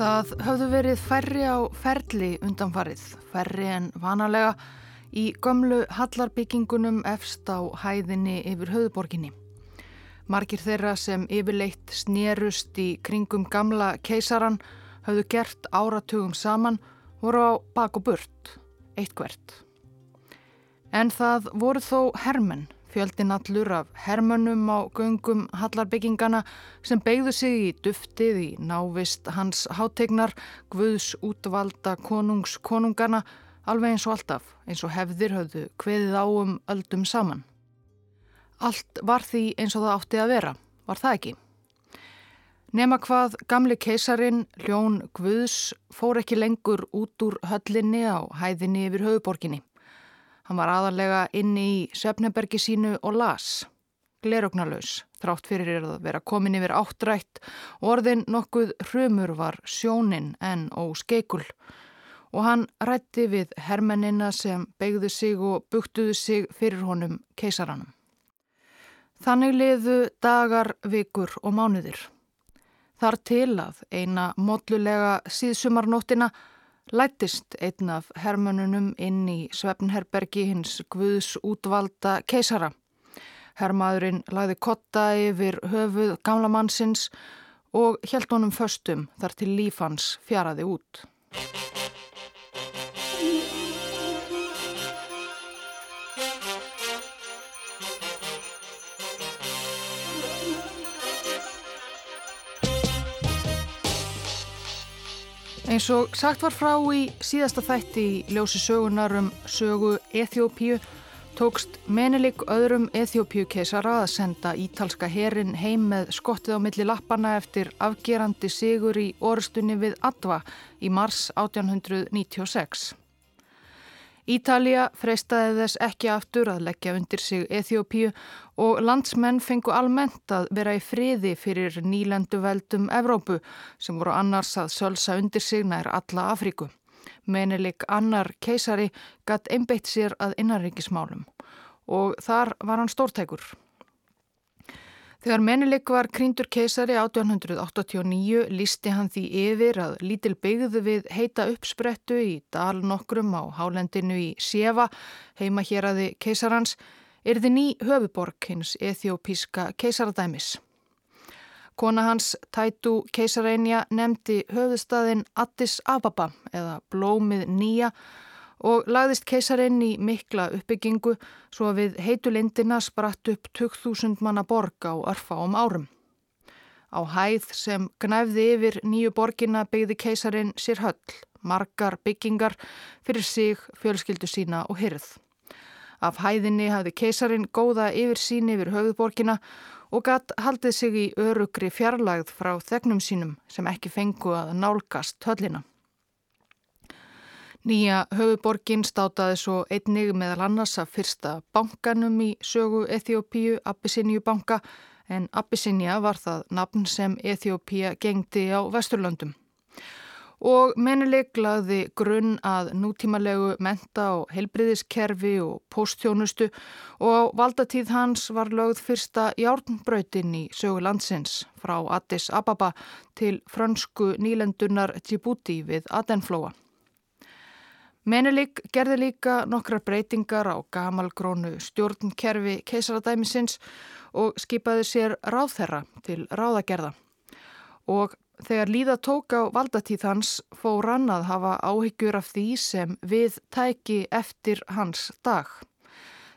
Það höfðu verið færri á ferli undanfarið, færri en vanalega í gömlu hallarbyggingunum efst á hæðinni yfir höfuborginni. Margir þeirra sem yfirleitt snerust í kringum gamla keisaran höfðu gert áratugum saman voru á bak og burt, eitt hvert. En það voru þó hermenn Fjöldin allur af hermönnum á göngum hallarbyggingana sem beigðu sig í duftið í návist hans hátegnar, Guðs útvalda konungs konungana, alveg eins og alltaf, eins og hefðir höfðu hveðið á um öldum saman. Allt var því eins og það átti að vera, var það ekki? Nema hvað gamli keisarin, Ljón Guðs, fór ekki lengur út úr höllinni á hæðinni yfir höfuborginni. Hann var aðalega inni í Söfnebergi sínu og las. Glerugnalaus, þrátt fyrir að vera komin yfir áttrætt orðin nokkuð hrumur var sjónin en óskeikul. Og hann rætti við hermennina sem begðu sig og buktuðu sig fyrir honum keisaranum. Þannig liðu dagar, vikur og mánuðir. Þar til að eina mótlulega síðsumarnóttina lættist einn af hermönunum inn í svefnherbergi hins Guðs útvalda keisara. Hermaðurinn lagði kotta yfir höfuð gamla mannsins og held honum föstum þar til lífans fjaraði út. Eins og sagt var frá í síðasta þætti í ljósi sögunar um sögu Eþjópíu tókst Menelik öðrum Eþjópíu keisara að senda ítalska herin heim með skottið á milli lappana eftir afgerandi sigur í orustunni við Adva í mars 1896. Ítalija freistaði þess ekki aftur að leggja undir sig Eþjópíu og landsmenn fengu almennt að vera í friði fyrir nýlendu veldum Evrópu sem voru annars að sölsa undir sig nær alla Afríku. Menilik annar keisari gatt einbeitt sér að innanrikismálum og þar var hann stórtækur. Þegar Menelik var krýndur keisari 1889 lísti hann því yfir að lítil byggðu við heita uppsprettu í dal nokkrum á hálendinu í Sjefa, heima hér aði keisarans, erði ný höfuborg hins ethiopíska keisaradæmis. Kona hans Taitu keisareinja nefndi höfustadinn Addis Ababa eða Blómið Nýja og lagðist keisarinn í mikla uppbyggingu svo að við heitulindina spratt upp 2000 manna borg á örfáum árum. Á hæð sem gnæfði yfir nýju borgina byggði keisarinn sér höll, margar byggingar fyrir sig, fjölskyldu sína og hyrð. Af hæðinni hafði keisarinn góða yfir sín yfir höfðborgina og gatt haldið sig í örugri fjarlægð frá þegnum sínum sem ekki fengu að nálgast höllina. Nýja höfuborgin státaði svo einnig meðal annars að fyrsta bankanum í sögu Eþjópíu, Abyssiníu banka, en Abyssinia var það nafn sem Eþjópíu gengdi á Vesturlöndum. Og menuleik lagði grunn að nútímalegu menta og helbriðiskerfi og postjónustu og á valdatíð hans var lögð fyrsta járnbröytin í sögu landsins frá Addis Ababa til frönsku nýlendunar Djibouti við Adenflóa. Menelik gerði líka nokkra breytingar á gamalgrónu stjórnkerfi keisaradæmisins og skipaði sér ráðherra til ráðagerða. Og þegar líða tók á valdatíð hans fór hann að hafa áhyggjur af því sem við tæki eftir hans dag.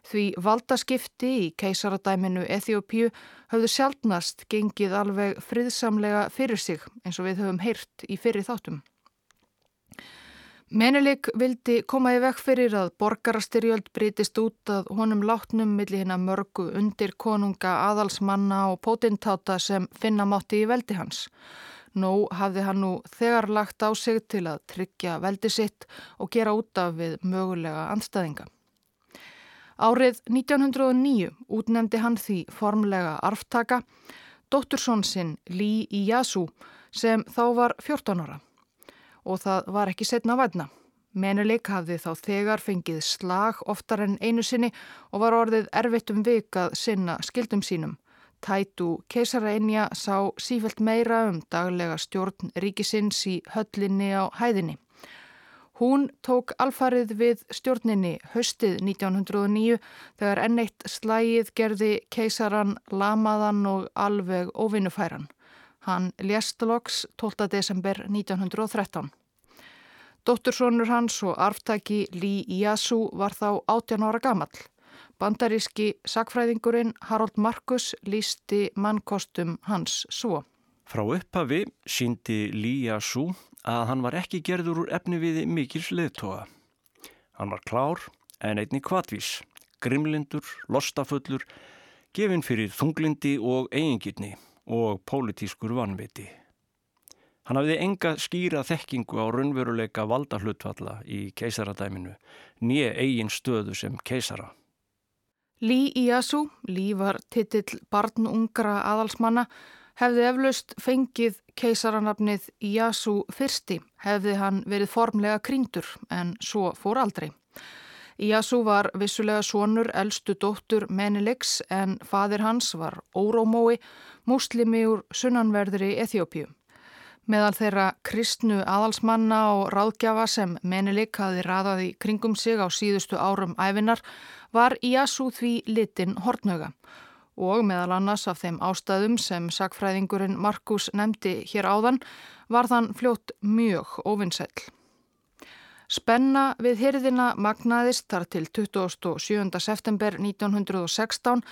Því valdaskipti í keisaradæminu Eþjópiu höfðu sjálfnast gengið alveg friðsamlega fyrir sig eins og við höfum heyrt í fyrir þáttum. Menelik vildi koma í vekk fyrir að borgarastyrjöld breytist út að honum látnum millir hinn að mörgu undir konunga aðalsmanna og pótintáta sem finna mátti í veldi hans. Nó hafði hann nú þegar lagt á sig til að tryggja veldi sitt og gera út af við mögulega anstæðinga. Árið 1909 útnemdi hann því formlega arftaka, dóttursón sinn Lý Íjású sem þá var 14 ára og það var ekki setna vætna. Menuleik hafði þá þegar fengið slag oftar en einu sinni og var orðið erfitt um vikað sinna skildum sínum. Tætu keisarainja sá sífelt meira um daglega stjórn ríkisins í höllinni á hæðinni. Hún tók alfarið við stjórninni höstið 1909 þegar enneitt slægið gerði keisaran lamaðan og alveg óvinnufæran. Hann lést loks 12. desember 1913. Dóttursónur hans og arftaki Lý Iasú var þá 18 ára gamall. Bandaríski sakfræðingurinn Harold Markus lísti mannkostum hans svo. Frá upphafi síndi Lý Iasú að hann var ekki gerður úr efni við mikils leðtoga. Hann var klár en einni kvatvís, grimlindur, lostafullur, gefinn fyrir þunglindi og eigingirni og pólitískur vanviti. Hann hafði enga skýra þekkingu á raunveruleika valda hlutvalla í keisaradæminu, nýje eigin stöðu sem keisara. Lý Iasú, Lý var titill barnungra aðalsmanna, hefði eflaust fengið keisaranafnið Iasú fyrsti, hefði hann verið formlega krýndur en svo fór aldrei. Iasú var vissulega sonur eldstu dóttur Meniliks en fadir hans var Órómói, muslimi úr sunnanverðri Eþjópju. Meðal þeirra kristnu aðalsmanna og ráðgjafa sem Menelik hafi raðað í kringum sig á síðustu árum æfinar var Iasú því litin hortnöga og meðal annars af þeim ástæðum sem sagfræðingurinn Markus nefndi hér áðan var þann fljótt mjög ofinsell. Spenna við hyrðina magnaðist þar til 27. september 1916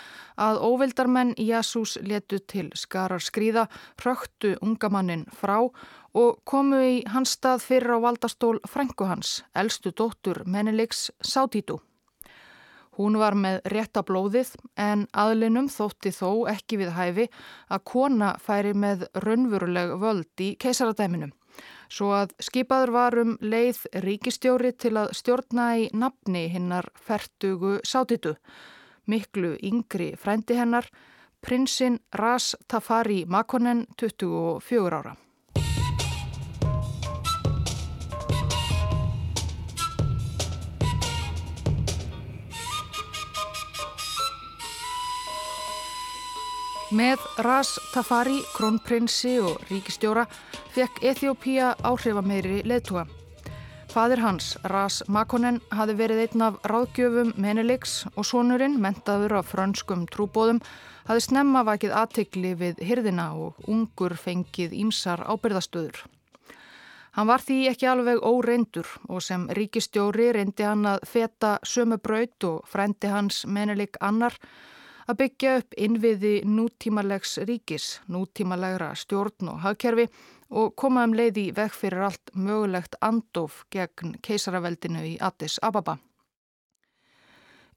að óvildarmenn Jásús letu til skarar skrýða, röktu ungamannin frá og komu í hans stað fyrir á valdastól frængu hans, eldstu dóttur Meneliks Sátítu. Hún var með rétta blóðið en aðlinum þótti þó ekki við hæfi að kona færi með raunveruleg völd í keisaradæminum svo að skipaður varum leið ríkistjóri til að stjórna í nafni hinnar fertugu sátitu. Miklu yngri frændi hennar, prinsinn Ras Tafari Makonnen, 24 ára. Með Ras Tafari, krónprinsi og ríkistjóra fekk Eþjópía áhrifameiri leðtúa. Fadir hans, Ras Makonnen, hafi verið einn af ráðgjöfum Meneliks og sonurinn, mentaður af frönskum trúbóðum, hafi snemma vakið aðtegli við hyrðina og ungur fengið ímsar ábyrðastöður. Hann var því ekki alveg óreindur og sem ríkistjóri reyndi hann að feta sömu braut og frendi hans Menelik annar að byggja upp innviði nútímalegs ríkis, nútímalegra stjórn og hagkerfi og koma um leiði vekk fyrir allt mögulegt andof gegn keisaraveldinu í Addis Ababa.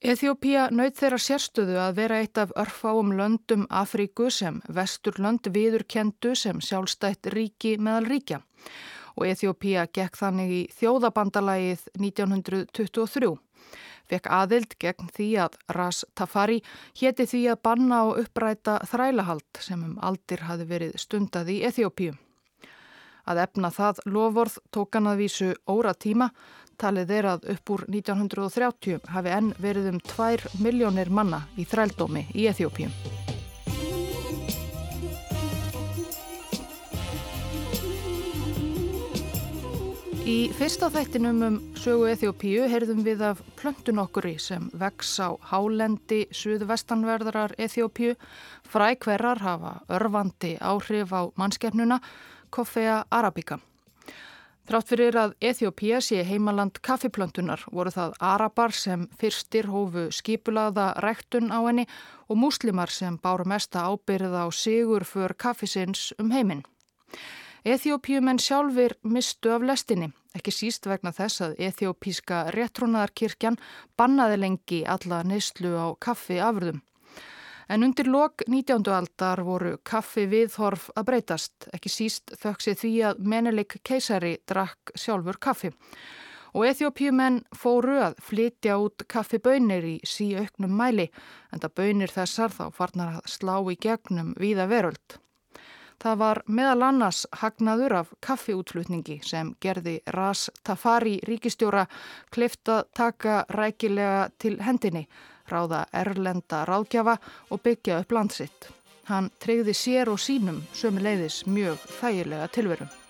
Eþjópía naut þeirra sérstöðu að vera eitt af örfáum löndum Afríku sem vesturlönd viðurkendu sem sjálfstætt ríki meðal ríkja og Eþjópía gekk þannig í þjóðabandalagið 1923 fekk aðild gegn því að Ras Tafari héti því að banna og uppræta þrælahald sem um aldir hafi verið stundað í Eþjópíu. Að efna það lofvorð tók hann að vísu óra tíma, talið er að upp úr 1930 hafi enn verið um 2 miljónir manna í þrældómi í Eþjópíu. Í fyrsta þættinum um sögu Eþjópíu heyrðum við af plöntun okkuri sem vex á hálendi suðvestanverðarar Eþjópíu. Frækverrar hafa örfandi áhrif á mannskefnuna Coffea arabica. Þrátt fyrir að Eþjópía sé heimaland kaffiplöntunar voru það arabar sem fyrstir hófu skipulaða ræktun á henni og múslimar sem báru mesta ábyrða á sigur för kaffisins um heiminn. Eþjópíumenn sjálfur mistu af lestinni, ekki síst vegna þess að Eþjópíska réttrúnaðarkirkjan bannaði lengi alla neyslu á kaffi afröðum. En undir lok 19. aldar voru kaffi viðhorf að breytast, ekki síst þöksi því að menelik keisari drakk sjálfur kaffi. Og Eþjópíumenn fóru að flytja út kaffiböynir í síauknum mæli, en það böynir þessar þá farnar að slá í gegnum víða veröld. Það var meðal annars hagnaður af kaffiútflutningi sem gerði Ras Tafari ríkistjóra klifta taka rækilega til hendinni, ráða erlenda ráðgjafa og byggja upp landsitt. Hann treyði sér og sínum sömu leiðis mjög þægilega tilverum.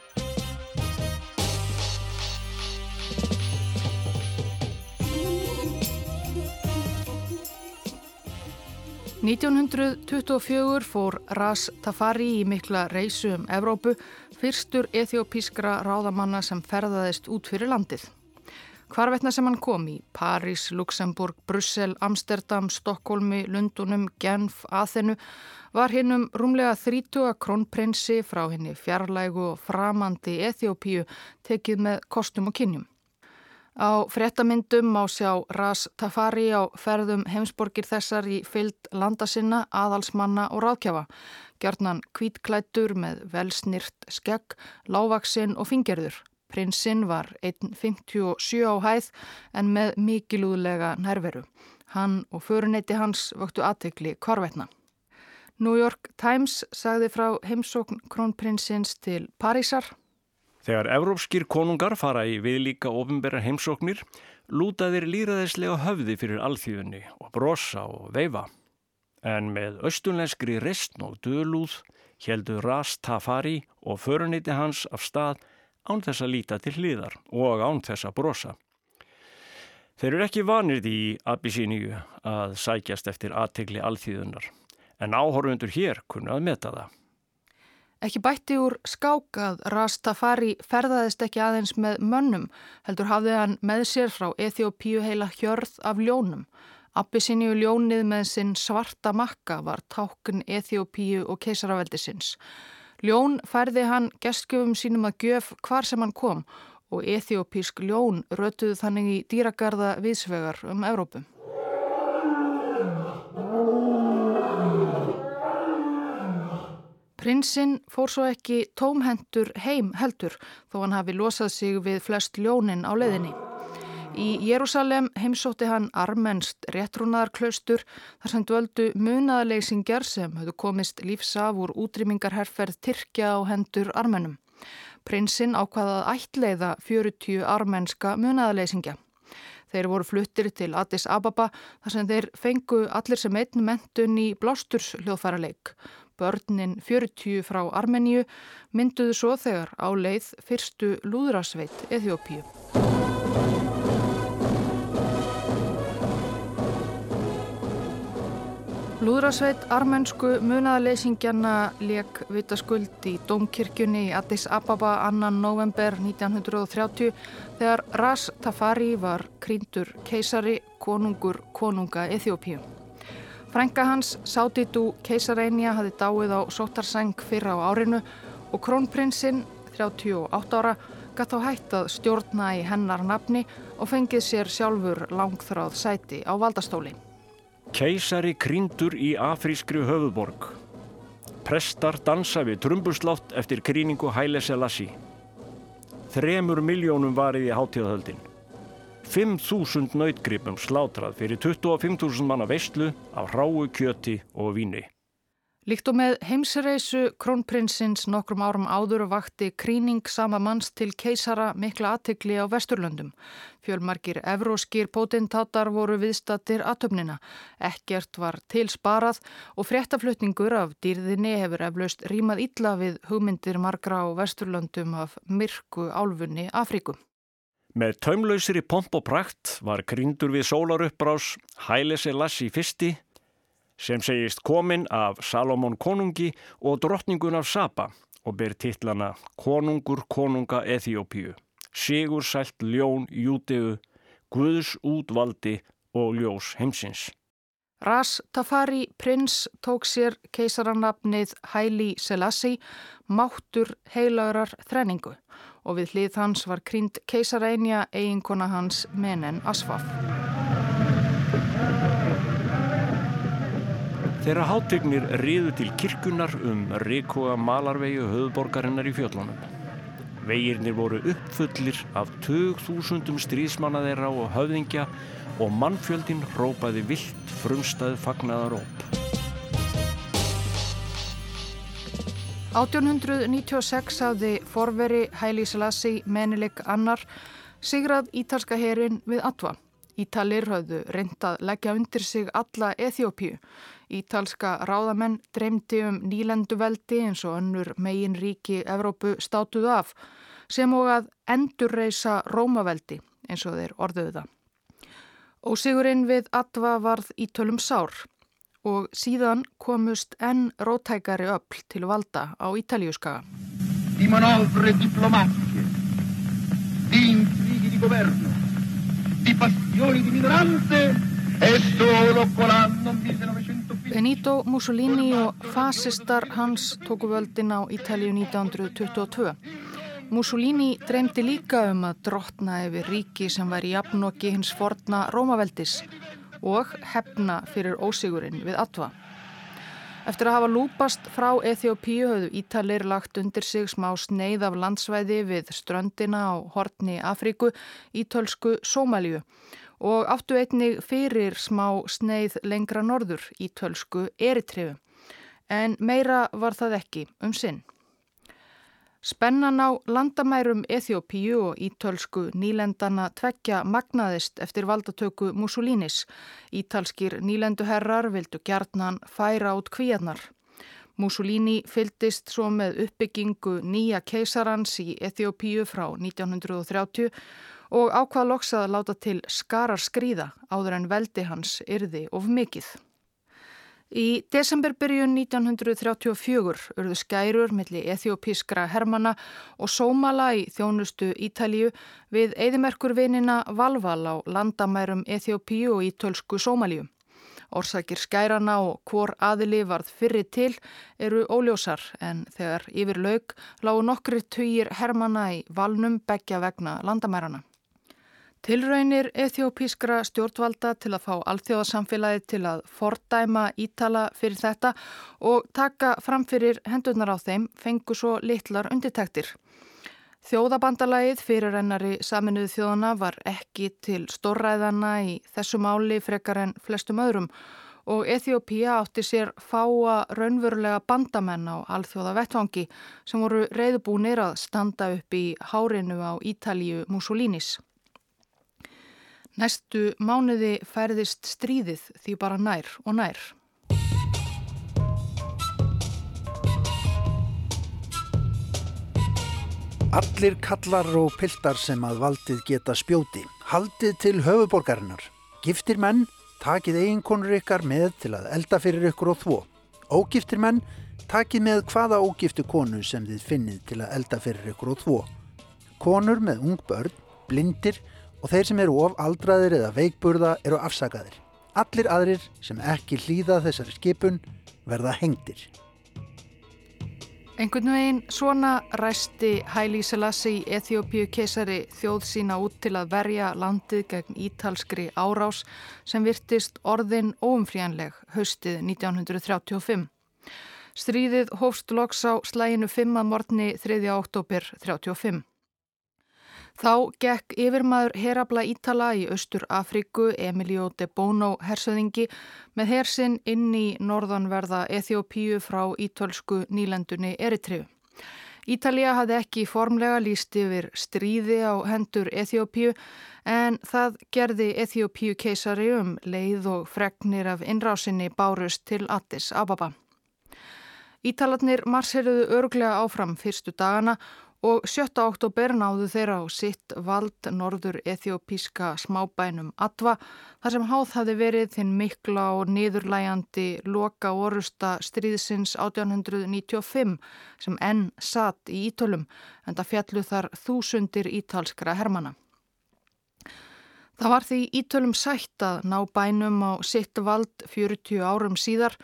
1924 fór Ras Tafari í mikla reysu um Evrópu, fyrstur ethiopískra ráðamanna sem ferðaðist út fyrir landið. Hvarvetna sem hann kom í París, Luxemburg, Brussel, Amsterdam, Stokkólmi, Lundunum, Genf, Aþenu var hinnum rúmlega 30 krónprinsi frá henni fjarlægu og framandi Ethiopíu tekið með kostum og kynjum. Á frettamyndum má sjá Ras Tafari á ferðum heimsborgir þessar í fyllt landasinna, aðalsmanna og ráðkjafa. Gjörnan kvítklættur með velsnýrt skegg, lávaksinn og fingerður. Prinsinn var 1,57 á hæð en með mikilúðlega nærveru. Hann og föruneyti hans vöktu aðtekli korvetna. New York Times sagði frá heimsókn krónprinsins til Parísar Þegar evrópskir konungar fara í viðlíka ofinbæra heimsóknir lúta þeir líraðislega höfði fyrir alþjóðinni og brosa og veifa. En með austunlenskri restn og dölúð heldur Ras Tafari og föruniti hans af stað án þess að líta til hliðar og án þess að brosa. Þeir eru ekki vanir í Abyssiníu að sækjast eftir aðtegli alþjóðunar en áhorfundur hér kunna að meta það. Ekki bætti úr skákað Rastafari ferðaðist ekki aðeins með mönnum, heldur hafði hann með sér frá Eþjópíu heila hjörð af ljónum. Abbisinju ljónið með sinn svarta makka var tákn Eþjópíu og keisaraveldisins. Ljón færði hann gestgjöfum sínum að gjöf hvar sem hann kom og Eþjópísk ljón rötuð þannig í dýragarða viðsvegar um Evrópum. Prinsinn fór svo ekki tómhendur heim heldur þó hann hafi losað sig við flest ljónin á leðinni. Í Jérúsalem heimsótti hann armenst réttrúnaðarklaustur þar sem dvöldu munaðaleysingjar sem höfðu komist lífsaf úr útrýmingarherferð Tyrkja á hendur armenum. Prinsinn ákvaðað ættleiða 40 armenska munaðaleysingja. Þeir voru fluttir til Addis Ababa þar sem þeir fengu allir sem einn mentun í blásturs hljóðfæraleik. Börnin 40 frá Armeníu mynduðu svo þegar á leið fyrstu lúðrasveit Eþjópíu. Lúðrasveit armensku munaðaleysingjana leik vitaskuld í Dómkirkjunni í Addis Ababa annan november 1930 þegar Ras Tafari var krýndur keisari konungur konunga Eþjópíu. Frænga hans, Sátitu keisareinja, hafi dáið á sótarseng fyrra á árinu og krónprinsinn, 38 ára, gætt á hætt að stjórna í hennar nafni og fengið sér sjálfur langþráð sæti á valdastóli. Keisari krýndur í afrískri höfuborg. Prestar dansa við trumbuslátt eftir krýningu Hæle Selassi. Þremur miljónum varið í hátíðahöldin. 5.000 nautgripum slátrað fyrir 25.000 manna veistlu af hráu kjöti og víni. Líkt og með heimsreisu krónprinsins nokkrum árum áður vakti kríning sama manns til keisara mikla aðtikli á vesturlöndum. Fjölmarkir evróskir pótintátar voru viðstattir aðtöfnina. Ekkert var til sparað og fréttaflutningur af dýrðinni hefur eflaust rímað illa við hugmyndir margra á vesturlöndum af myrku álfunni Afríku. Með taumlausir í pomp og prakt var grindur við sólaruppbrás Hæle Selassi fyrsti sem segist komin af Salomón konungi og drottningun af Saba og ber titlana Konungur konunga Eþjópíu, Sigur sælt ljón Júteu, Guðs útvaldi og ljós heimsins. Ras Tafari prins tók sér keisarannafnið Hæli Selassi, máttur heilaurar þrenningu og við hlið hans var krynd keisarænja eiginkona hans Menen Asfaf. Þeirra hátegnir riðu til kirkunar um Rikoa malarvegi höfuborgarinnar í fjöllunum. Vegirnir voru uppfullir af 2000 stríðsmanna þeirra og höfðingja og mannfjöldin rópaði vilt frumstæð fagnaðaróp. 1896 hafði forveri Hæli Selassi menileg annar sigrað ítalska herin við Atva. Ítalir hafðu reyndað leggja undir sig alla Eþjópíu. Ítalska ráðamenn dreymdi um nýlenduveldi eins og önnur megin ríki Evrópu státuðu af sem og að endurreisa Rómaveldi eins og þeir orðuðu það. Ósigurinn við Atva varð í tölum sár og síðan komust enn rótækari öll til valda á Ítalíuskaga. Di manovre diplomatiche, di intrighi di governo, di passioni di minoranze e solo con l'anno 1920. Benito Mussolini og fasistar hans tóku völdin á Ítalíu 1922. Mussolini dreymdi líka um að drottna yfir ríki sem væri jafnokki hins forna Rómaveldis og hefna fyrir ósigurinn við Atva. Eftir að hafa lúpast frá Eþjópíu höfðu Ítalir lagt undir sig smá sneið af landsvæði við ströndina á hortni Afríku, ítölsku Sómalíu og áttu einnig fyrir smá sneið lengra norður, ítölsku Eritrifu. En meira var það ekki um sinn. Spennan á landamærum Eþjópíu og ítölsku nýlendana tveggja magnaðist eftir valdatöku Mussolinis. Ítalskir nýlenduherrar vildu gjarnan færa át kvíarnar. Mussolini fyldist svo með uppbyggingu nýja keisarans í Eþjópíu frá 1930 og ákvað loksað að láta til skarar skrýða áður en veldi hans yrði of mikill. Í desemberbyrjun 1934 urðu skærur millir ethiopískra hermana og sómala í þjónustu Ítalíu við eðimerkurvinina Valval á landamærum Ethiopíu og ítölsku Sómalíu. Orsakir skærana og hvor aðili varð fyrri til eru óljósar en þegar yfir laug lágu nokkri tugir hermana í valnum begja vegna landamærana. Tilraunir ethiopískra stjórnvalda til að fá alþjóðasamfélagi til að fordæma ítala fyrir þetta og taka fram fyrir hendurnar á þeim fengu svo litlar undirtektir. Þjóðabandalagið fyrir ennari saminuðu þjóðana var ekki til stórræðana í þessu máli frekar en flestum öðrum og Ethiopía átti sér fáa raunverulega bandamenn á alþjóða vettvangi sem voru reyðbúnir að standa upp í hárinu á Ítalíu Mussolinis. Næstu mánuði færðist stríðið því bara nær og nær. Allir kallar og piltar sem að valdið geta spjóti, haldið til höfuborgarinnar. Giftir menn, takið eiginkonur ykkar með til að elda fyrir ykkur og þvó. Ógiftir menn, takið með hvaða ógiftu konu sem þið finnið til að elda fyrir ykkur og þvó. Konur með ung börn, blindir, og þeir sem eru of aldraðir eða veikburða eru afsakaðir. Allir aðrir sem ekki hlýða þessari skipun verða hengtir. Engun veginn svona ræsti Haile Selassie í Eþjópiu keisari þjóð sína út til að verja landið gegn ítalskri árás sem virtist orðin óumfríanleg haustið 1935. Stríðið hófst loks á slæginu 5. morgni 3. oktober 1935. Þá gekk yfirmaður herabla Ítala í Östur Afríku, Emilio de Bono hersöðingi, með hersinn inn í norðanverða Eþjópíu frá ítölsku nýlendunni Eritriðu. Ítalija hafði ekki formlega líst yfir stríði á hendur Eþjópíu en það gerði Eþjópíu keisari um leið og fregnir af innrásinni bárust til Addis Ababa. Ítalatnir marsherðuðu örglega áfram fyrstu dagana og 7. oktober náðu þeirra á sitt vald norður ethiopíska smábænum Atva þar sem háð hafi verið þinn mikla og niðurlæjandi loka orusta stríðsins 1895 sem enn satt í Ítölum en það fjallu þar þúsundir ítalskra hermana. Það var því Ítölum sætt að ná bænum á sitt vald 40 árum síðar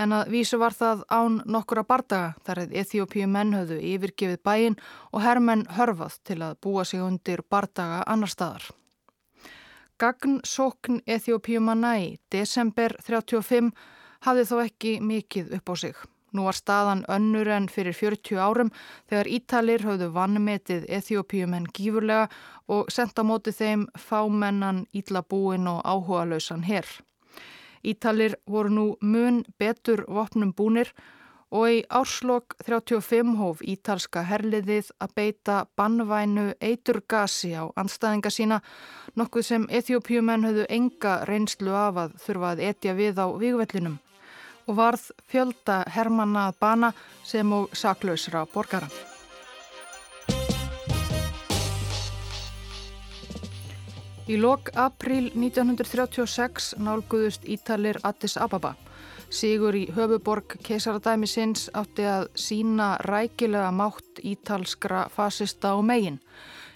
en að vísu var það án nokkura bardaga þar að Eþjópíu menn höfðu yfirgefið bæin og herrmenn hörfað til að búa sig undir bardaga annar staðar. Gagn sókn Eþjópíu manna í desember 35 hafði þó ekki mikið upp á sig. Nú var staðan önnur en fyrir 40 árum þegar Ítalir höfðu vannmetið Eþjópíum en gífurlega og senda móti þeim fámennan, íllabúin og áhuga lausan herr. Ítalir voru nú mun betur vopnum búnir og í árslokk 35 hóf ítalska herliðið að beita bannvænu eiturgasi á anstæðinga sína, nokkuð sem Eþjópiumenn höfðu enga reynslu af að þurfa að etja við á vígvellinum og varð fjölda hermanna að bana sem og saklausra borgara. Í lok april 1936 nálguðust Ítalir Addis Ababa. Sigur í höfuborg keisaradæmisins átti að sína rækilega mátt ítalskra fasista og megin.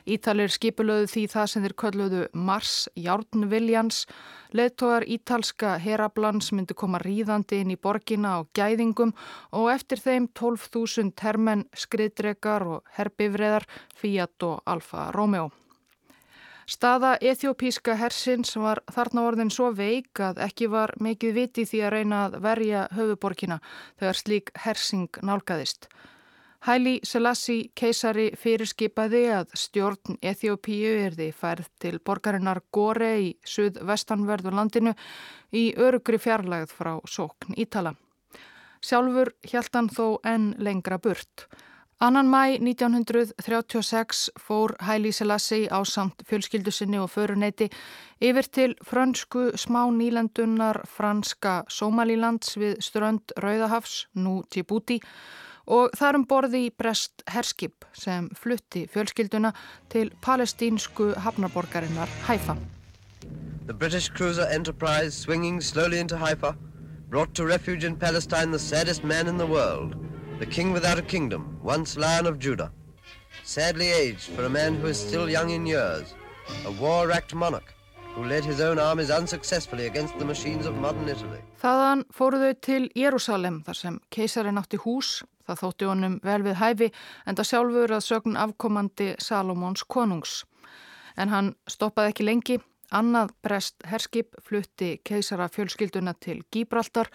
Ítalir skipulöðu því það sem þeir kölluðu Mars Járnviljans. Leðtógar ítalska herablans myndi koma ríðandi inn í borgina á gæðingum og eftir þeim 12.000 hermenn, skriðdrekar og herbifreðar Fiat og Alfa Romeo. Staða ethiopíska hersins var þarna orðin svo veik að ekki var mikið viti því að reyna að verja höfuborkina þegar slík hersing nálgæðist. Hæli Selassi keisari fyrirskipaði að stjórn Ethiopíu erði færð til borgarinnar Gore í suð-vestanverðu landinu í örugri fjarlægð frá sókn Ítala. Sjálfur hjælt hann þó enn lengra burt. Annan mæ 1936 fór Hæli Selassi á samt fjölskyldu sinni og föruneyti yfir til frönsku smá nýlendunar franska Somalilands við strönd Rauðahafs, nú Djibouti og þar um borði í Brest Herskip sem flutti fjölskylduna til palestínsku hafnaborgarinnar Haifa. The British cruiser Enterprise swinging slowly into Haifa brought to refuge in Palestine the saddest man in the world the king without a kingdom, once lion of Judah, sadly aged for a man who is still young in years, a war-racked monarch who led his own armies unsuccessfully against the machines of modern Italy. Þaðan fóru þau til Jérúsalem þar sem keisarinn átti hús, það þótti honum vel við hæfi en það sjálfur að sögn afkomandi Salomons konungs. En hann stoppaði ekki lengi, annað brest herskip flutti keisara fjölskylduna til Gíbraltar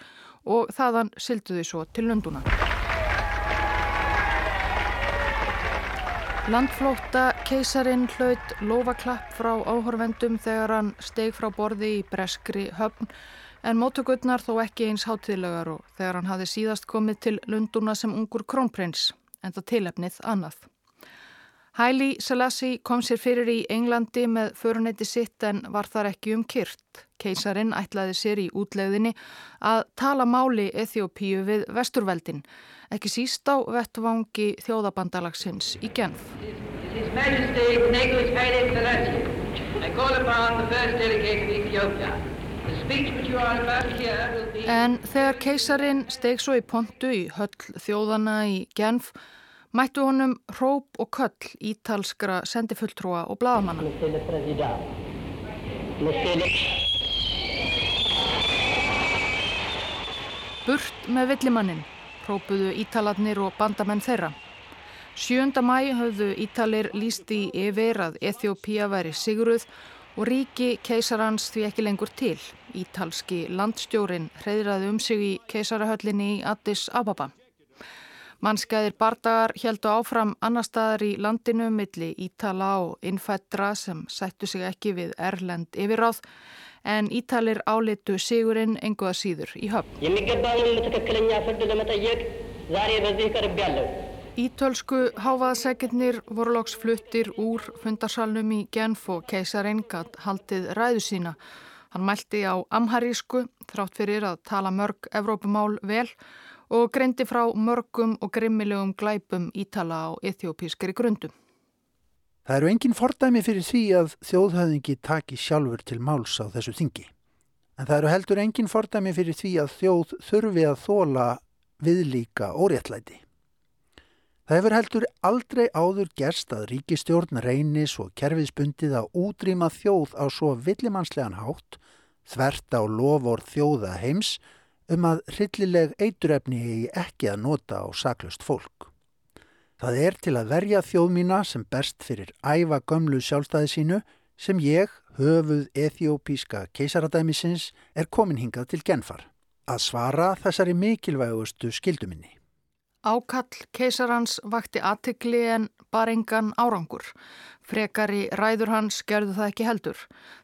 og þaðan sylduði svo til Lunduna. Landflóta keisarin hlaut lofaklapp frá áhorvendum þegar hann steg frá borði í breskri höfn en mótugutnar þó ekki eins hátíðlegar og þegar hann hafi síðast komið til Lunduna sem ungur krónprins en það tilefnið annað. Hæli Selassi kom sér fyrir í Englandi með föruneyti sitt en var þar ekki um kyrt. Keisarin ætlaði sér í útlegðinni að tala máli Eþjópíu við vesturveldin ekki síst á vettvangi þjóðabandalagsins í Genf. En þegar keisarin steg svo í pontu í höll þjóðana í Genf mættu honum hróp og köll ítalskra sendifulltrúa og bladamanna. Burt með villimannin própuðu Ítalarnir og bandamenn þeirra. 7. mæ höfðu Ítalir líst í yfir að Eþjópía væri siguruð og ríki keisarans því ekki lengur til. Ítalski landstjórin hreyðraði um sig í keisarahöllinni í Addis Ababa. Mannskæðir bardagar heldu áfram annar staðar í landinu milli Ítala og innfættra sem sættu sig ekki við Erlend yfirráð en Ítalir álitu sigurinn enguða síður í höfn. Ítölsku háfaðsækirnir voru loks fluttir úr fundarsalnum í Genf og keisarinn gatt haldið ræðu sína. Hann mælti á amharísku þrátt fyrir að tala mörg Evrópumál vel og greindi frá mörgum og grimmilegum glæpum Ítala á ethiopískri grundum. Það eru engin fordæmi fyrir því að þjóðhauðingi taki sjálfur til máls á þessu þingi. En það eru heldur engin fordæmi fyrir því að þjóð þurfi að þóla viðlíka óréttlæti. Það hefur heldur aldrei áður gerst að ríkistjórn reynis og kerfiðsbundið að útrýma þjóð á svo villimannslegan hátt, þvert á lofor þjóða heims, um að hryllileg eiturefni ekki að nota á saklust fólk. Það er til að verja þjóð mína sem best fyrir æfa gömlu sjálfstæði sínu sem ég, höfuð ethiopíska keisaradæmisins, er komin hingað til genfar. Að svara þessari mikilvægustu skilduminni. Ákall keisarans vakti aðtikli en bar engan árangur. Frekari ræður hans gerðu það ekki heldur.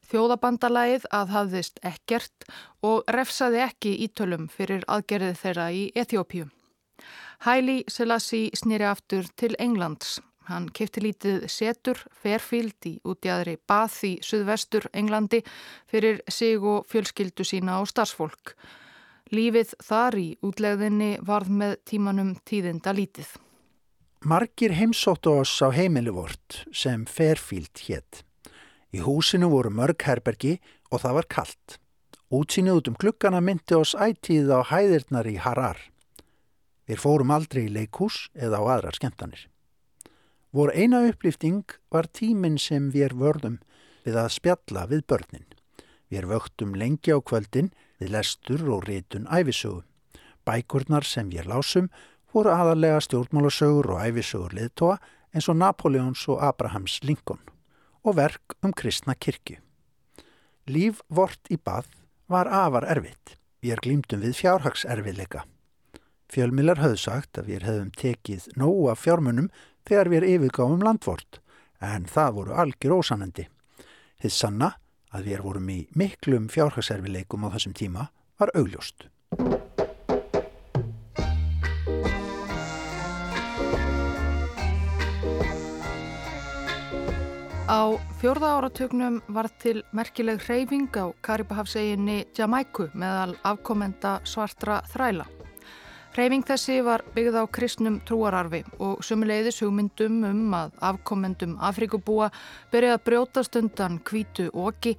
Þjóðabandalæð aðhafðist ekkert og refsaði ekki ítölum fyrir aðgerði þeirra í Eþjópíum. Haile Selassie snýri aftur til Englands. Hann kefti lítið setur, Fairfield í útjæðri Bath í suðvestur Englandi fyrir sig og fjölskyldu sína og starfsfólk. Lífið þar í útlegðinni varð með tímanum tíðinda lítið. Margir heimsóttu oss á heimili vort sem Fairfield hétt. Í húsinu voru mörg herbergi og það var kallt. Útsýnið út um klukkana myndi oss ætíð á hæðirnar í Harar. Við fórum aldrei í leikhús eða á aðrar skemmtanir. Vor eina upplýfting var tíminn sem við vörðum við að spjalla við börnin. Við vöktum lengi á kvöldin við lestur og rétun æfisögu. Bækurnar sem við lásum voru aðalega stjórnmálasögur og æfisögur liðtóa eins og Napoleons og Abrahams Lincoln og verk um kristna kirkju. Líf vort í bað var afar erfitt. Við er glýmdum við fjárhagserfiðleika. Fjölmilar höfðu sagt að við hefðum tekið nógu af fjármunum þegar við yfirgáfum landvort, en það voru algjör ósanandi. Þið sanna að við vorum í miklum fjárhagserfileikum á þessum tíma var augljóst. Á fjörða áratögnum var til merkileg hreyfing á Karibahafseginni Jamaiku meðal afkomenda svartra þræla. Hreyfing þessi var byggð á kristnum trúararfi og sumuleiðis hugmyndum um að afkomendum Afrikubúa byrjaði að brjótast undan kvítu oki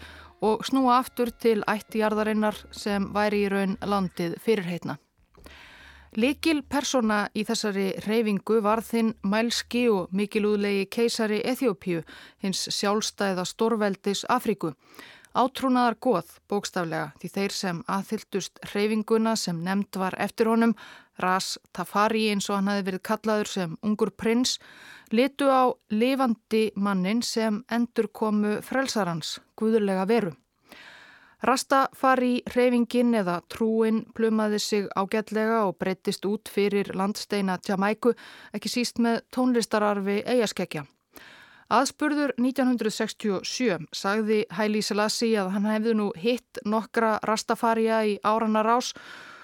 og snúa aftur til ættjarðarinnar sem væri í raun landið fyrirheitna. Likil persona í þessari reyfingu var þinn mælski og mikilúðlegi keisari Eþjópiu, hins sjálfstæða stórveldis Afriku. Átrúnaðar goð, bókstaflega, því þeir sem aðhyldust reyfinguna sem nefnd var eftir honum, Ras Tafari eins og hann hafi verið kallaður sem ungur prins, litu á lifandi mannin sem endur komu frelsarans, guðurlega veru. Rastafari reyfingin eða trúin plumaði sig ágætlega og breyttist út fyrir landsteina Jamaiku, ekki síst með tónlistararfi eigaskekkja. Aðspurður 1967 sagði Haile Selassie að hann hefði nú hitt nokkra Rastafaria í árana rás og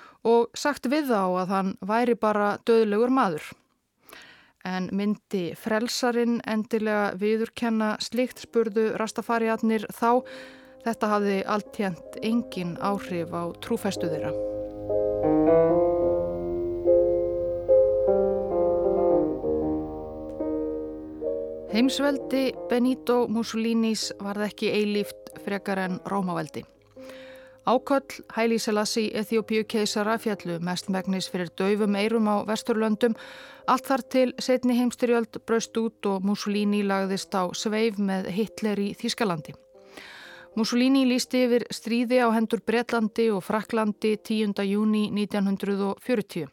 sagt við þá að hann væri bara döðlegur maður. En myndi frelsarin endilega viðurkenna slikt spurðu Rastafariatnir þá Þetta hafði alltjent engin áhrif á trúfestu þeirra. Heimsveldi Benito Mussolinis varð ekki eilíft frekar en Rómaveldi. Áköll Hæli Selassi Eþjópiu keisara fjallu mest megnis fyrir döfum eirum á Vesturlöndum. Allt þar til setni heimstyrjöld braust út og Mussolini lagðist á sveif með Hitler í Þískalandi. Mussolini lísti yfir stríði á hendur Breitlandi og Fraklandi 10. júni 1940.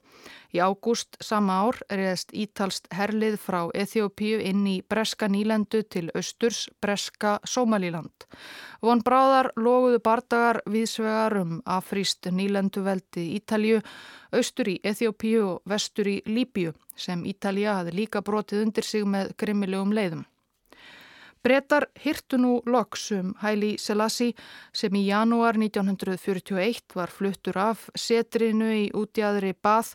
Í ágúst sama ár reyðist ítalst herlið frá Eþjópíu inn í Breska nýlendu til austurs Breska Sómalíland. Von bráðar loguðu bardagar viðsvegar um afríst nýlenduveldi Ítalju, austur í Eþjópíu og vestur í Líbíu sem Ítalja hafi líka brotið undir sig með grimmilegum leiðum. Bretar hirtu nú loksum Hæli Selassi sem í janúar 1941 var fluttur af setrinu í útjæðri Bath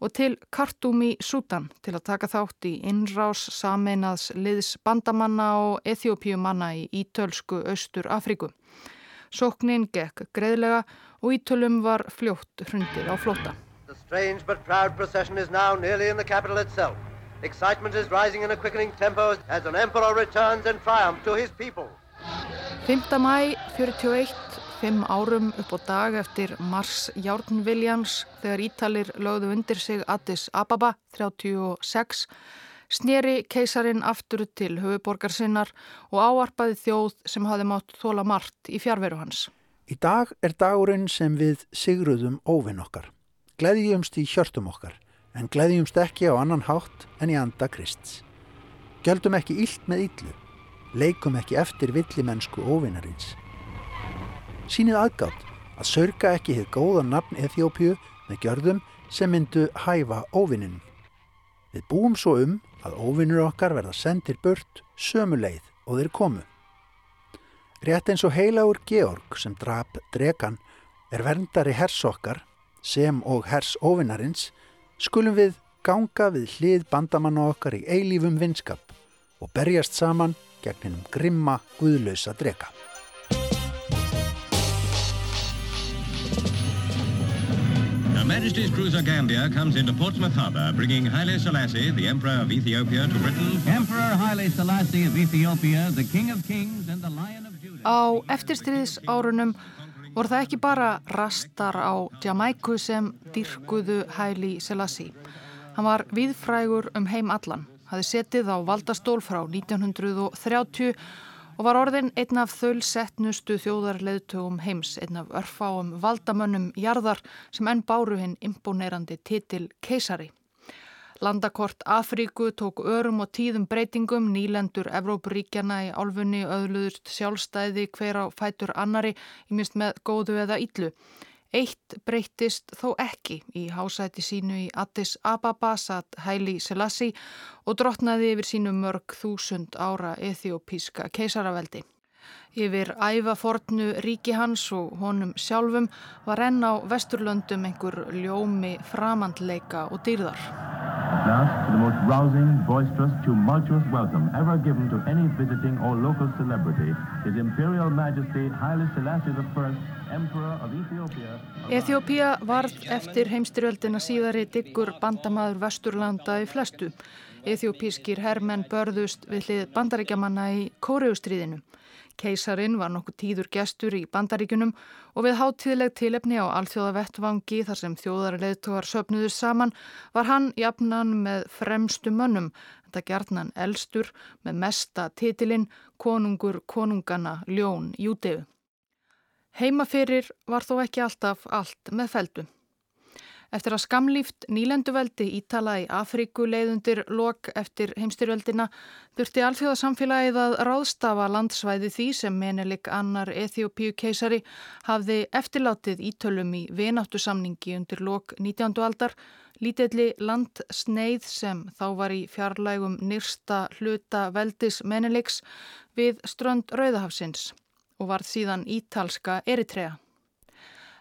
og til Khartoum í Sútan til að taka þátt í innrás sameinaðs liðs bandamanna og ethiopíumanna í ítölsku Östur Afriku. Soknin gekk greiðlega og ítölum var fljótt hrundir á flóta. Excitement is rising in a quickening tempo as an emperor returns in triumph to his people. 5. mæ 41, fimm árum upp á dag eftir Mars Járnviljans þegar Ítalir lögðu undir sig Addis Ababa 36, sneri keisarin aftur til höfuborgar sinnar og áarpaði þjóð sem hafi mátt þóla margt í fjárveru hans. Í dag er dagurinn sem við sigruðum óvinn okkar, gleðjumst í hjörtum okkar en gleðjumst ekki á annan hátt en í anda Krists. Gjöldum ekki illt með illu, leikum ekki eftir villimennsku óvinnarins. Sýnið aðgátt að sörga ekki hitt góða nafn Eþjópiu með gjörðum sem myndu hæfa óvinninum. Við búum svo um að óvinnur okkar verða sendir burt sömu leið og þeir komu. Rétt eins og heilagur Georg sem drap dregan er verndari hers okkar sem og hers óvinnarins skulum við ganga við hlið bandamanna okkar í eilífum vinskap og berjast saman gegn hennum grimma, guðlausa drega. Majesty's cruiser Gambia comes into Portsmouth Harbour, bringing Haile Selassie, the Emperor of Ethiopia, to Britain. Emperor Haile Selassie of Ethiopia, the King of Kings and the Lion of Judah. Á eftirstríðsárunum voru það ekki bara rastar á Jamaiku sem dyrkuðu Haile Selassie. Hann var viðfrægur um heim allan hafði setið á valdastól frá 1930 og var orðin einn af þölsettnustu þjóðarleðtugum heims, einn af örfáum valdamönnum jarðar sem enn báru hinn imponerandi titil keisari. Landakort Afríku tók örum og tíðum breytingum, nýlendur Evrópuríkjana í álfunni öðluðust sjálfstæði hver á fætur annari, í minst með góðu eða yllu. Eitt breytist þó ekki í hásæti sínu í Addis Ababa satt Haile Selassie og drotnaði yfir sínu mörg þúsund ára ethiopíska keisaraveldi. Yfir ævafornu ríki hans og honum sjálfum var enn á vesturlöndum einhver ljómi framandleika og dýrðar. Last, the most rousing, boisterous, tumultuous welcome ever given to any visiting or local celebrity, His Imperial Majesty Haile Selassie I Eþjópia varð eftir heimstyrjöldina síðari diggur bandamaður Vesturlanda í flestu. Eþjópískir herrmenn börðust við hlið bandaríkjamanna í Kóreustríðinu. Keisarin var nokkuð tíður gestur í bandaríkunum og við hátíðleg tilefni á alþjóða vettvangi þar sem þjóðarleðtogar söpnuður saman var hann jafnan með fremstu mönnum, þetta gerðnan elstur með mesta titilinn Konungur konungana Ljón Júteu. Heimaferir var þó ekki alltaf allt með feldu. Eftir að skamlíft nýlenduveldi ítala í Afríku leiðundir lok eftir heimstyrveldina þurfti alþjóðasamfélagið að ráðstafa landsvæði því sem menelik annar Eþjópíu keisari hafði eftirlátið ítölum í vináttu samningi undir lok 19. aldar, lítilli landsneið sem þá var í fjarlægum nýrsta hluta veldis meneliks við strönd Rauðahafsins og varð síðan ítalska Eritrea.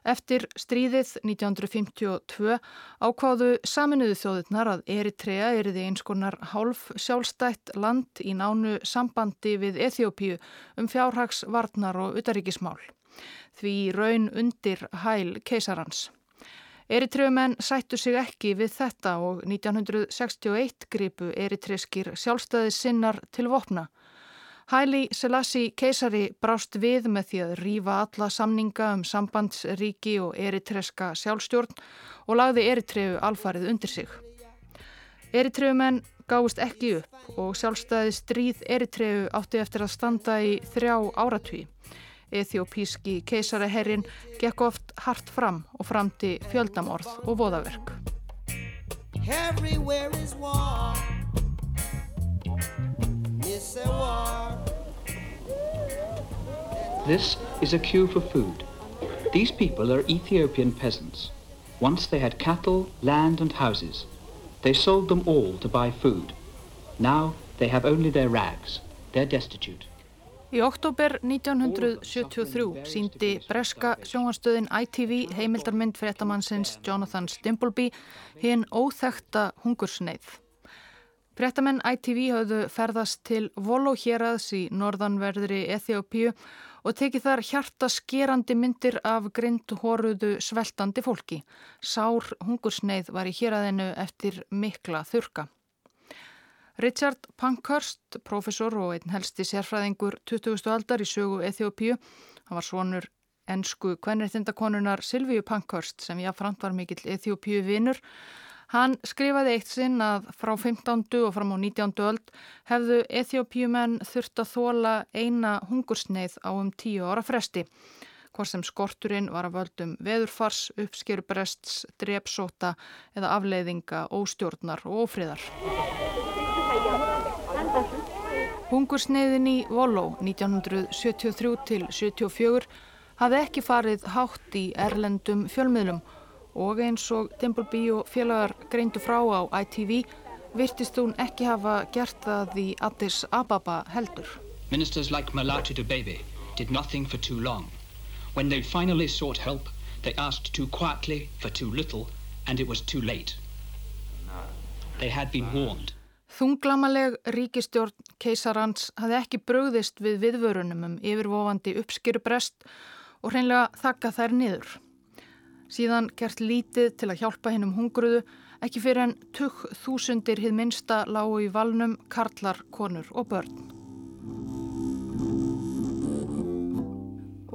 Eftir stríðið 1952 ákváðu saminuðu þjóðurnar að Eritrea eriði eins konar hálf sjálfstætt land í nánu sambandi við Eþjópíu um fjárhags, varnar og utaríkismál. Því raun undir hæl keisarans. Eritreumenn sættu sig ekki við þetta og 1961 gripu eritreskir sjálfstæði sinnar til vopna. Hæli Selassi keisari brást við með því að rýfa alla samninga um sambandsríki og eritreska sjálfstjórn og lagði eritreu alfarið undir sig. Eritreumenn gáist ekki upp og sjálfstæði stríð eritreu átti eftir að standa í þrjá áratví. Eþjópíski keisaraherrin gekk oft hart fram og framti fjöldamorð og voðaverk. Everywhere is war This is a queue for food. These people are Ethiopian peasants. Once they had cattle, land and houses. They sold them all to buy food. Now they have only their rags. They're destitute. Í oktober 1973 síndi breska sjónastöðin ITV heimildarmynd fréttamannsins Jonathan Stimbleby hinn óþekta hungursneið. Brettamenn ITV hafðu ferðast til Volóhjeraðs í norðanverðri Eþjópíu og tekið þar hjarta skerandi myndir af grind hóruðu sveltandi fólki. Sár hungursneið var í héræðinu eftir mikla þurka. Richard Pankhurst, professor og einn helsti sérfræðingur 20. aldar í sögu Eþjópíu, hann var svonur ennsku kvennreitindakonunar Silvíu Pankhurst sem jáfnframt var mikill Eþjópíu vinnur, Hann skrifaði eitt sinn að frá 15. og fram á 19. öld hefðu Eþjópjumenn þurft að þóla eina hungursneið á um tíu ára fresti. Hvort sem skorturinn var að völdum veðurfars, uppskerubrests, drepsóta eða afleiðinga, óstjórnar og ófriðar. Hungursneiðin í Voló 1973 til 74 hafði ekki farið hátt í erlendum fjölmiðlum og eins og Dimbleby og félagar greindu frá á ITV virtist hún ekki hafa gert það í Addis Ababa heldur. Ministers like Malati Dubebe did nothing for too long. When they finally sought help, they asked too quietly for too little and it was too late. They had been warned. Þunglamaleg ríkistjórn keisarans hafði ekki bröðist við viðvörunum um yfirvofandi uppskýrubrest og hreinlega þakka þær niður. Síðan gert lítið til að hjálpa hennum hungruðu, ekki fyrir en tukk þúsundir hið minsta lágu í valnum, karlar, konur og börn.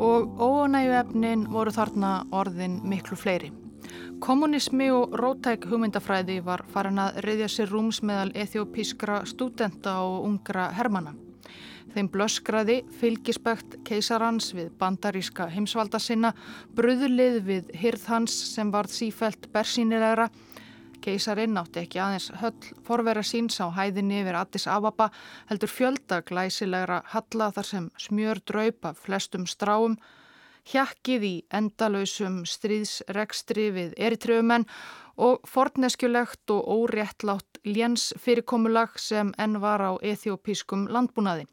Og óanægu efnin voru þarna orðin miklu fleiri. Kommunismi og rótæk hugmyndafræði var farin að reyðja sér rúms meðal ethiopískra stúdenta og ungra hermana. Þeim blöskraði fylgispekt keisarans við bandaríska heimsvalda sinna, bröðlið við hyrð hans sem varð sífælt bersýnilegra. Keisarinn átti ekki aðeins höll forvera síns á hæðinni yfir Addis Ababa heldur fjölda glæsilegra halla þar sem smjör draup af flestum stráum, hjakkið í endalöysum stríðsregstri við eritröfumenn og forneskjulegt og óréttlátt léns fyrirkomulag sem enn var á ethiopískum landbúnaði.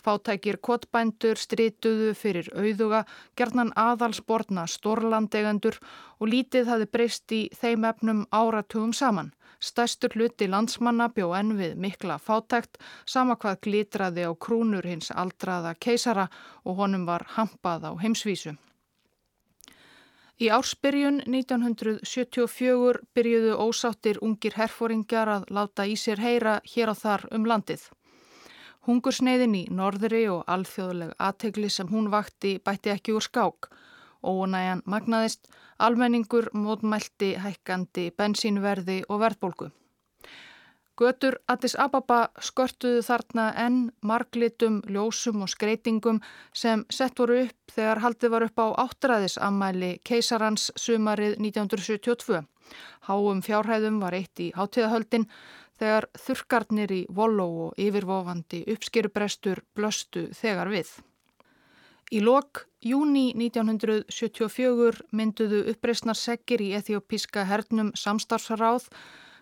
Fátækir kottbændur strituðu fyrir auðuga, gerðnan aðalsborna stórlandegendur og lítið hafi breyst í þeim efnum áratugum saman. Stæstur hluti landsmanna bjó enn við mikla fátækt, sama hvað glitraði á krúnur hins aldraða keisara og honum var hampað á heimsvísu. Í ársbyrjun 1974 byrjuðu ósáttir ungir herfóringjar að láta í sér heyra hér á þar um landið. Hungursneiðin í norðri og alþjóðleg aðtegli sem hún vakti bætti ekki úr skák. Ónæjan magnaðist, almenningur mótmælti hækkandi bensínverði og verðbólgu. Götur Addis Ababa skörtuðu þarna enn marglitum, ljósum og skreitingum sem sett voru upp þegar haldið var upp á áttræðisammæli keisarans sumarið 1972. Háum fjárhæðum var eitt í hátíðahöldin þegar þurkarnir í voló og yfirvofandi uppskýrubrestur blöstu þegar við. Í lok júni 1974 mynduðu uppreysnarseggir í ethiopíska hernum samstarfsaráð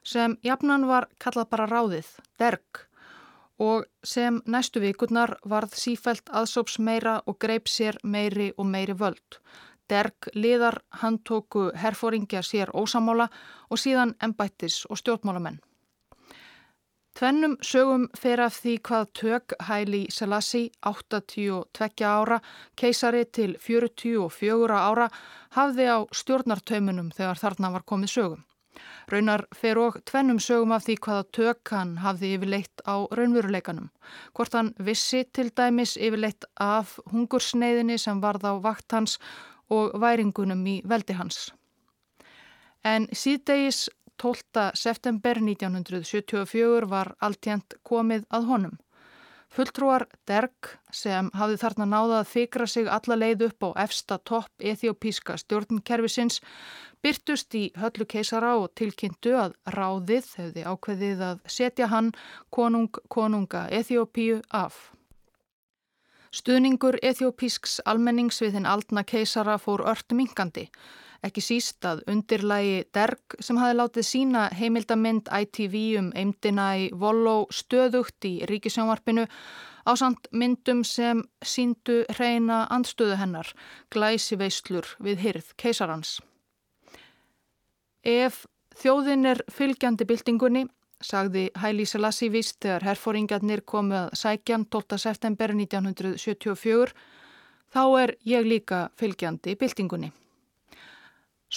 sem jafnan var kallað bara ráðið, derg, og sem næstu vikurnar varð sífælt aðsóps meira og greip sér meiri og meiri völd. Derg liðar handtóku herfóringja sér ósamála og síðan embættis og stjórnmálamenn. Tvennum sögum fer af því hvað tök Hæli Selassi, 82 ára, keisari til 44 ára, hafði á stjórnartaumunum þegar þarna var komið sögum. Raunar fer og tvennum sögum af því hvaða tök hann hafði yfirleitt á raunveruleikanum. Hvort hann vissi til dæmis yfirleitt af hungursneiðinni sem varð á vakt hans og væringunum í veldi hans. En síðdegis 12. september 1974 var alltjent komið að honum. Fulltrúar Derg sem hafði þarna náða að fikra sig alla leið upp á efsta topp ethiopíska stjórnkerfisins byrtust í höllu keisara og tilkynntu að ráðið hefði ákveðið að setja hann konung konunga Ethiopíu af. Stuðningur ethiopísks almennings við hinn aldna keisara fór ört mingandi ekki síst að undirlægi Derg sem hafi látið sína heimildamind ITV um eimdina í Voló stöðugt í ríkisjónvarpinu á samt myndum sem síndu hreina andstöðu hennar, glæsi veislur við hyrð keisarans. Ef þjóðin er fylgjandi byltingunni, sagði Hæli Selassi vist þegar herfóringarnir komu að sækjan 12. september 1974, þá er ég líka fylgjandi byltingunni.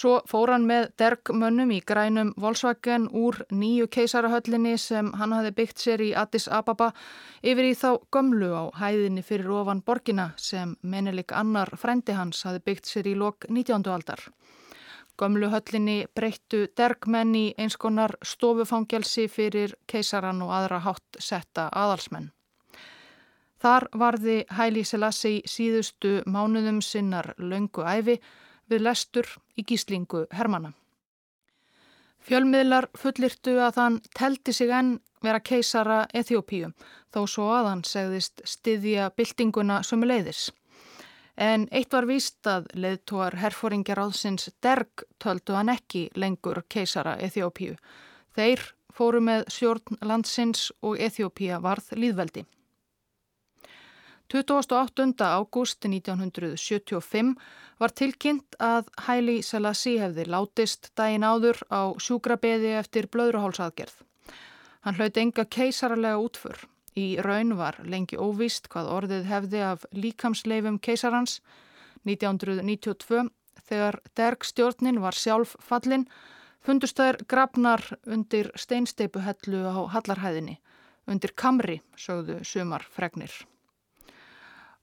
Svo fór hann með dergmönnum í grænum Volkswagen úr nýju keisarahöllinni sem hann hafi byggt sér í Addis Ababa yfir í þá gömlu á hæðinni fyrir ofan borgina sem menelik annar frendi hans hafi byggt sér í lok 19. aldar. Gömlu höllinni breyttu dergmenn í eins konar stofufangelsi fyrir keisaran og aðra hátt setta aðalsmenn. Þar varði Hæli Selassi síðustu mánuðum sinnar löngu æfi við lestur í gíslingu Hermanna. Fjölmiðlar fullirtu að hann teldi sig enn vera keisara Eþjópíu þó svo að hann segðist styðja byltinguna sömuleiðis. En eitt var víst að leðtúar herfóringjar áðsins derg töldu hann ekki lengur keisara Eþjópíu. Þeir fóru með sjórn landsins og Eþjópíu varð líðveldi. 28. ágúst 1975 var tilkynnt að Hæli Selassie hefði látist dægin áður á sjúkrabeði eftir blöðruhálsaðgerð. Hann hlaut enga keisaralega útfur. Í raun var lengi óvist hvað orðið hefði af líkamsleifum keisarans 1992 þegar dergstjórnin var sjálf fallin fundust þær grafnar undir steinsteipuhellu á Hallarhæðinni undir kamri, sögðu sumar fregnir.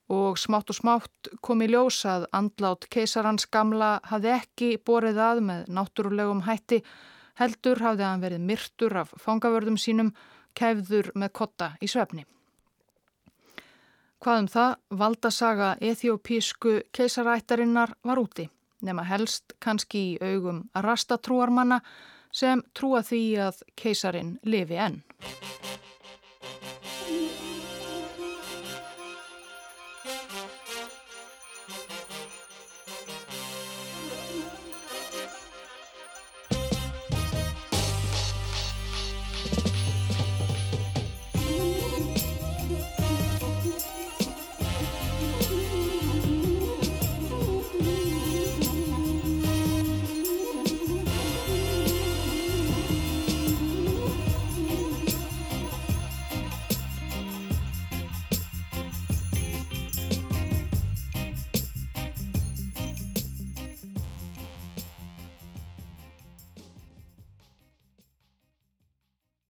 Og smátt og smátt kom í ljós að andlát keisarans gamla hafði ekki borið að með náttúrulegum hætti heldur hafði hann verið myrtur af fangavörðum sínum kæfður með kotta í svefni. Hvað um það, valdasaga ethiopísku keisarættarinnar var úti, nema helst kannski í augum rastatrúarmanna sem trúa því að keisarin lifi enn.